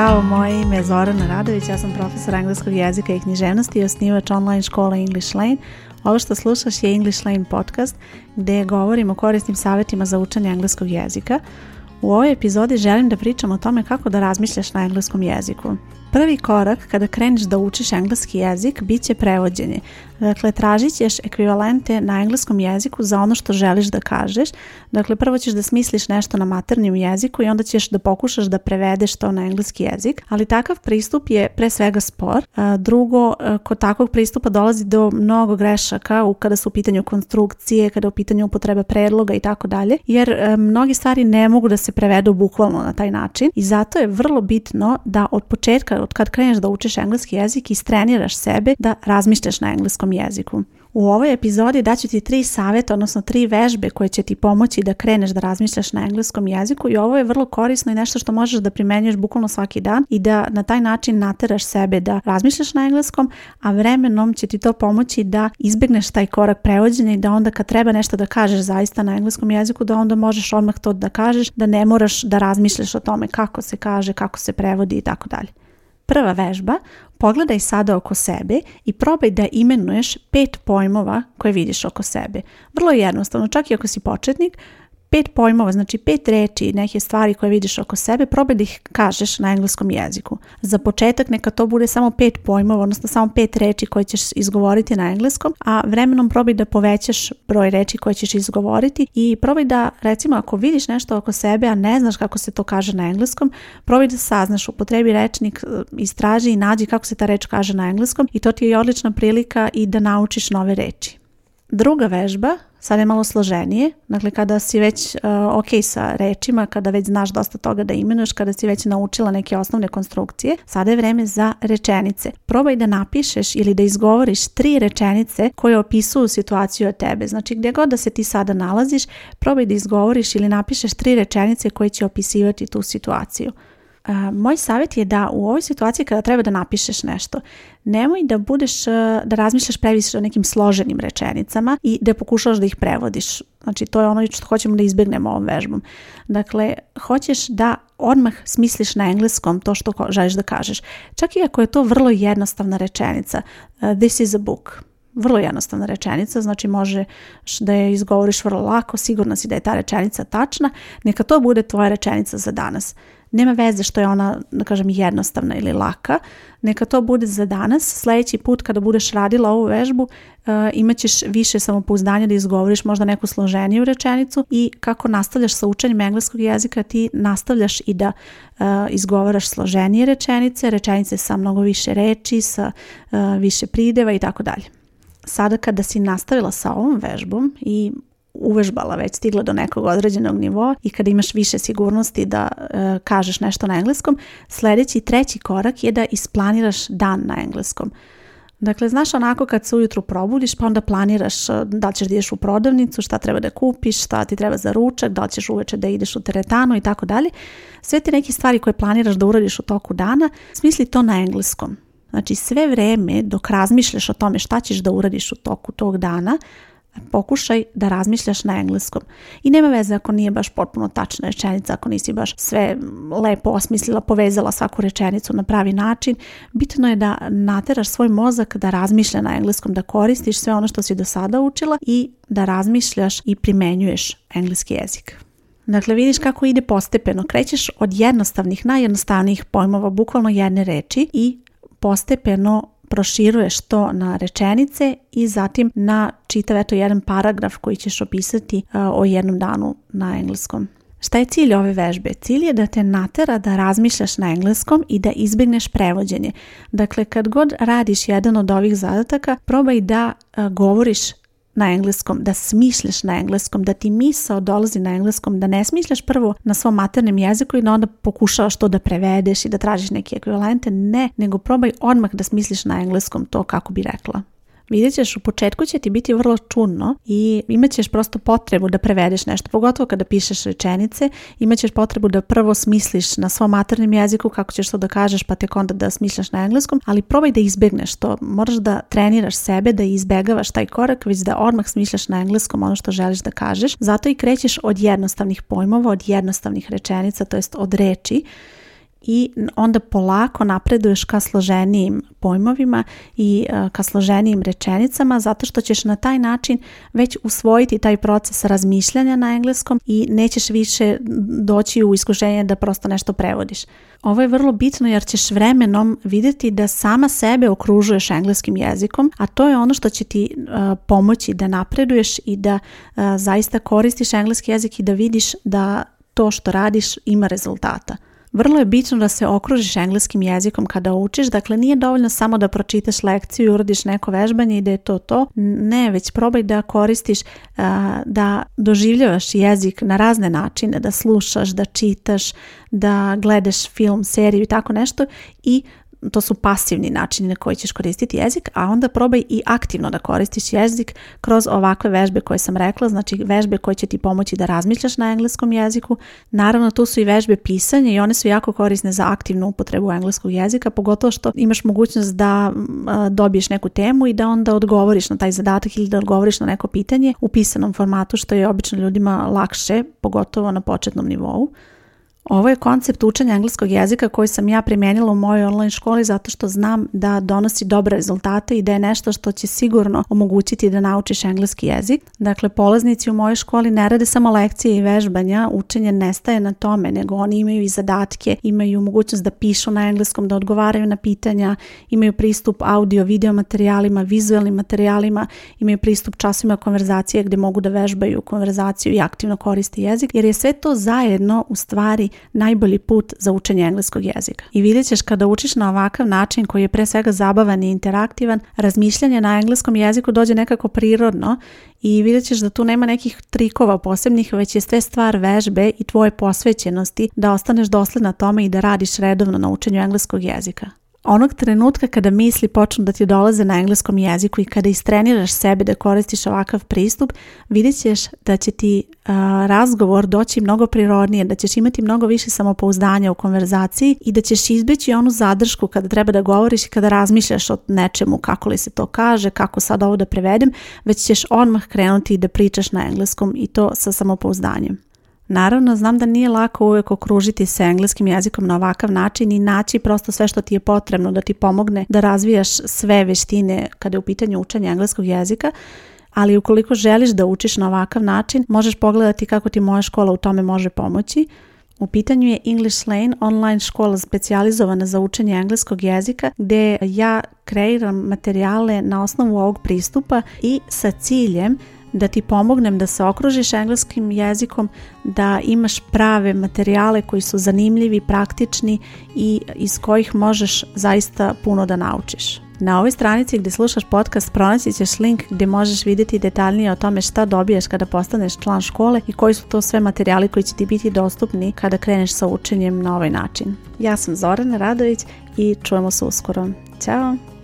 Zdravo, moje ime je Zorana Radović, ja sam profesor engleskog jezika i književnosti i osnivač online škola English Lane. Ovo što slušaš je English Lane podcast gdje govorim o korisnim savjetima za učenje engleskog jezika. U ovoj epizodi želim da pričam o tome kako da razmišljaš na engleskom jeziku. Prvi korak kada kreneš da učiš engleski jezik bit će prevođenje. Dakle, tražit ćeš ekvivalente na engleskom jeziku za ono što želiš da kažeš. Dakle, prvo ćeš da smisliš nešto na maternjem jeziku i onda ćeš da pokušaš da prevedeš to na engleski jezik. Ali takav pristup je pre svega spor. Drugo, kod takvog pristupa dolazi do mnogo grešaka kada su u pitanju konstrukcije, kada je u pitanju upotreba predloga i tako dalje, jer mnogi stvari ne mogu da se prevedu bukvalno na taj način i zato je vrlo bitno da od početka od kad kreneš da učiš engleski jezik i istreniraš sebe da razmišljaš na engleskom jeziku. U ovoj epizodi daću ti tri savjeta, odnosno tri vežbe koje će ti pomoći da kreneš da razmišljaš na engleskom jeziku i ovo je vrlo korisno i nešto što možeš da primenjuješ bukvalno svaki dan i da na taj način nateraš sebe da razmišljaš na engleskom, a vremenom će ti to pomoći da izbjegneš taj korak prevođenja i da onda kad treba nešto da kažeš zaista na engleskom jeziku, da onda možeš odmah to da kažeš, da ne moraš da razmišljaš o tome kako se kaže, kako se prevodi i tako dalje. Prva vežba, pogledaj sada oko sebe i probaj da imenuješ pet pojmova koje vidiš oko sebe. Vrlo jednostavno, čak i ako si početnik, pet pojmova, znači pet reči, neke stvari koje vidiš oko sebe, probaj da ih kažeš na engleskom jeziku. Za početak neka to bude samo pet pojmova, odnosno samo pet reči koje ćeš izgovoriti na engleskom, a vremenom probaj da povećaš broj reči koje ćeš izgovoriti i probaj da, recimo, ako vidiš nešto oko sebe, a ne znaš kako se to kaže na engleskom, probaj da saznaš, upotrebi rečnik, e, istraži i nađi kako se ta reč kaže na engleskom i to ti je odlična prilika i da naučiš nove reči. Druga vežba Sada je malo složenije, dakle kada si već uh, ok sa rečima, kada već znaš dosta toga da imenuješ, kada si već naučila neke osnovne konstrukcije, sada je vreme za rečenice. Probaj da napišeš ili da izgovoriš tri rečenice koje opisuju situaciju o tebe. Znači gdje god da se ti sada nalaziš, probaj da izgovoriš ili napišeš tri rečenice koje će opisivati tu situaciju. Moj savjet je da u ovoj situaciji kada treba da napišeš nešto, nemoj da budeš, e, da razmišljaš previše o nekim složenim rečenicama i da pokušaš da ih prevodiš. Znači, to je ono što hoćemo da izbjegnemo ovom vežbom. Dakle, hoćeš da odmah smisliš na engleskom to što želiš da kažeš. Čak i ako je to vrlo jednostavna rečenica. E, this is a book vrlo jednostavna rečenica, znači možeš da je izgovoriš vrlo lako, sigurno si da je ta rečenica tačna, neka to bude tvoja rečenica za danas. Nema veze što je ona, da kažem, jednostavna ili laka. Neka to bude za danas. Sljedeći put kada budeš radila ovu vežbu imaćeš eh, imat ćeš više samopouzdanja da izgovoriš možda neku složeniju rečenicu i kako nastavljaš sa učenjem engleskog jezika ti nastavljaš i da eh, izgovaraš složenije rečenice, rečenice sa mnogo više reči, sa eh, više prideva i tako dalje. Sada kada si nastavila sa ovom vežbom i uvežbala već, stigla do nekog određenog nivoa i kada imaš više sigurnosti da e, kažeš nešto na engleskom, sljedeći treći korak je da isplaniraš dan na engleskom. Dakle, znaš onako kad se ujutru probudiš pa onda planiraš e, da li ćeš da ideš u prodavnicu, šta treba da kupiš, šta ti treba za ručak, da li ćeš uveče da ideš u teretanu i tako dalje. Sve te neke stvari koje planiraš da uradiš u toku dana, smisli to na engleskom. Znači sve vreme dok razmišljaš o tome šta ćeš da uradiš u toku tog dana, Pokušaj da razmišljaš na engleskom i nema veze ako nije baš potpuno tačna rečenica, ako nisi baš sve lepo osmislila, povezala svaku rečenicu na pravi način. Bitno je da nateraš svoj mozak da razmišlja na engleskom, da koristiš sve ono što si do sada učila i da razmišljaš i primenjuješ engleski jezik. Dakle, vidiš kako ide postepeno. Krećeš od jednostavnih, najjednostavnijih pojmova, bukvalno jedne reči i postepeno proširuješ to na rečenice i zatim na čitav eto jedan paragraf koji ćeš opisati e, o jednom danu na engleskom. Šta je cilj ove vežbe? Cilj je da te natera da razmišljaš na engleskom i da izbjegneš prevođenje. Dakle, kad god radiš jedan od ovih zadataka, probaj da e, govoriš na engleskom, da smišljaš na engleskom, da ti misao dolazi na engleskom, da ne smišljaš prvo na svom maternim jeziku i da onda pokušavaš to da prevedeš i da tražiš neke ekvivalente, ne, nego probaj odmah da smisliš na engleskom to kako bi rekla vidjet ćeš u početku će ti biti vrlo čudno i imat ćeš prosto potrebu da prevedeš nešto, pogotovo kada pišeš rečenice, imat ćeš potrebu da prvo smisliš na svom maternim jeziku kako ćeš to da kažeš pa tek onda da smisliš na engleskom, ali probaj da izbjegneš to, moraš da treniraš sebe, da izbjegavaš taj korak, već da odmah smisliš na engleskom ono što želiš da kažeš, zato i krećeš od jednostavnih pojmova, od jednostavnih rečenica, to jest od reči, i onda polako napreduješ ka složenijim pojmovima i e, ka složenijim rečenicama zato što ćeš na taj način već usvojiti taj proces razmišljanja na engleskom i nećeš više doći u iskušenje da prosto nešto prevodiš. Ovo je vrlo bitno jer ćeš vremenom vidjeti da sama sebe okružuješ engleskim jezikom, a to je ono što će ti e, pomoći da napreduješ i da e, zaista koristiš engleski jezik i da vidiš da to što radiš ima rezultata. Vrlo je bitno da se okružiš engleskim jezikom kada učiš, dakle nije dovoljno samo da pročitaš lekciju i uradiš neko vežbanje i da je to to. Ne, već probaj da koristiš, da doživljavaš jezik na razne načine, da slušaš, da čitaš, da gledaš film, seriju i tako nešto i to su pasivni načini na koji ćeš koristiti jezik, a onda probaj i aktivno da koristiš jezik kroz ovakve vežbe koje sam rekla, znači vežbe koje će ti pomoći da razmišljaš na engleskom jeziku. Naravno tu su i vežbe pisanja i one su jako korisne za aktivnu upotrebu engleskog jezika, pogotovo što imaš mogućnost da dobiješ neku temu i da onda odgovoriš na taj zadatak ili da odgovoriš na neko pitanje u pisanom formatu što je obično ljudima lakše, pogotovo na početnom nivou. Ovo je koncept učenja engleskog jezika koji sam ja primijenila u mojoj online školi zato što znam da donosi dobre rezultate i da je nešto što će sigurno omogućiti da naučiš engleski jezik. Dakle, polaznici u mojoj školi ne rade samo lekcije i vežbanja, učenje nestaje na tome, nego oni imaju i zadatke, imaju mogućnost da pišu na engleskom, da odgovaraju na pitanja, imaju pristup audio, video materijalima, vizualnim materijalima, imaju pristup časima konverzacije gdje mogu da vežbaju konverzaciju i aktivno koriste jezik, jer je sve to zajedno u stvari najbolji put za učenje engleskog jezika. I vidjet ćeš kada učiš na ovakav način koji je pre svega zabavan i interaktivan, razmišljanje na engleskom jeziku dođe nekako prirodno i vidjet ćeš da tu nema nekih trikova posebnih, već je sve stvar vežbe i tvoje posvećenosti da ostaneš na tome i da radiš redovno na učenju engleskog jezika. Onog trenutka kada misli počnu da ti dolaze na engleskom jeziku i kada istreniraš sebe da koristiš ovakav pristup, vidjet ćeš da će ti razgovor doći mnogo prirodnije, da ćeš imati mnogo više samopouzdanja u konverzaciji i da ćeš izbjeći onu zadršku kada treba da govoriš i kada razmišljaš o nečemu, kako li se to kaže, kako sad ovo da prevedem, već ćeš odmah krenuti da pričaš na engleskom i to sa samopouzdanjem. Naravno, znam da nije lako uvijek okružiti se engleskim jezikom na ovakav način i naći prosto sve što ti je potrebno da ti pomogne da razvijaš sve veštine kada je u pitanju učenja engleskog jezika, ali ukoliko želiš da učiš na ovakav način, možeš pogledati kako ti moja škola u tome može pomoći. U pitanju je English Lane, online škola specijalizovana za učenje engleskog jezika gdje ja kreiram materijale na osnovu ovog pristupa i sa ciljem da ti pomognem da se okružiš engleskim jezikom, da imaš prave materijale koji su zanimljivi, praktični i iz kojih možeš zaista puno da naučiš. Na ovoj stranici gdje slušaš podcast pronaći ćeš link gdje možeš vidjeti detaljnije o tome šta dobiješ kada postaneš član škole i koji su to sve materijali koji će ti biti dostupni kada kreneš sa učenjem na ovaj način. Ja sam Zorana Radović i čujemo se uskoro. Ćao!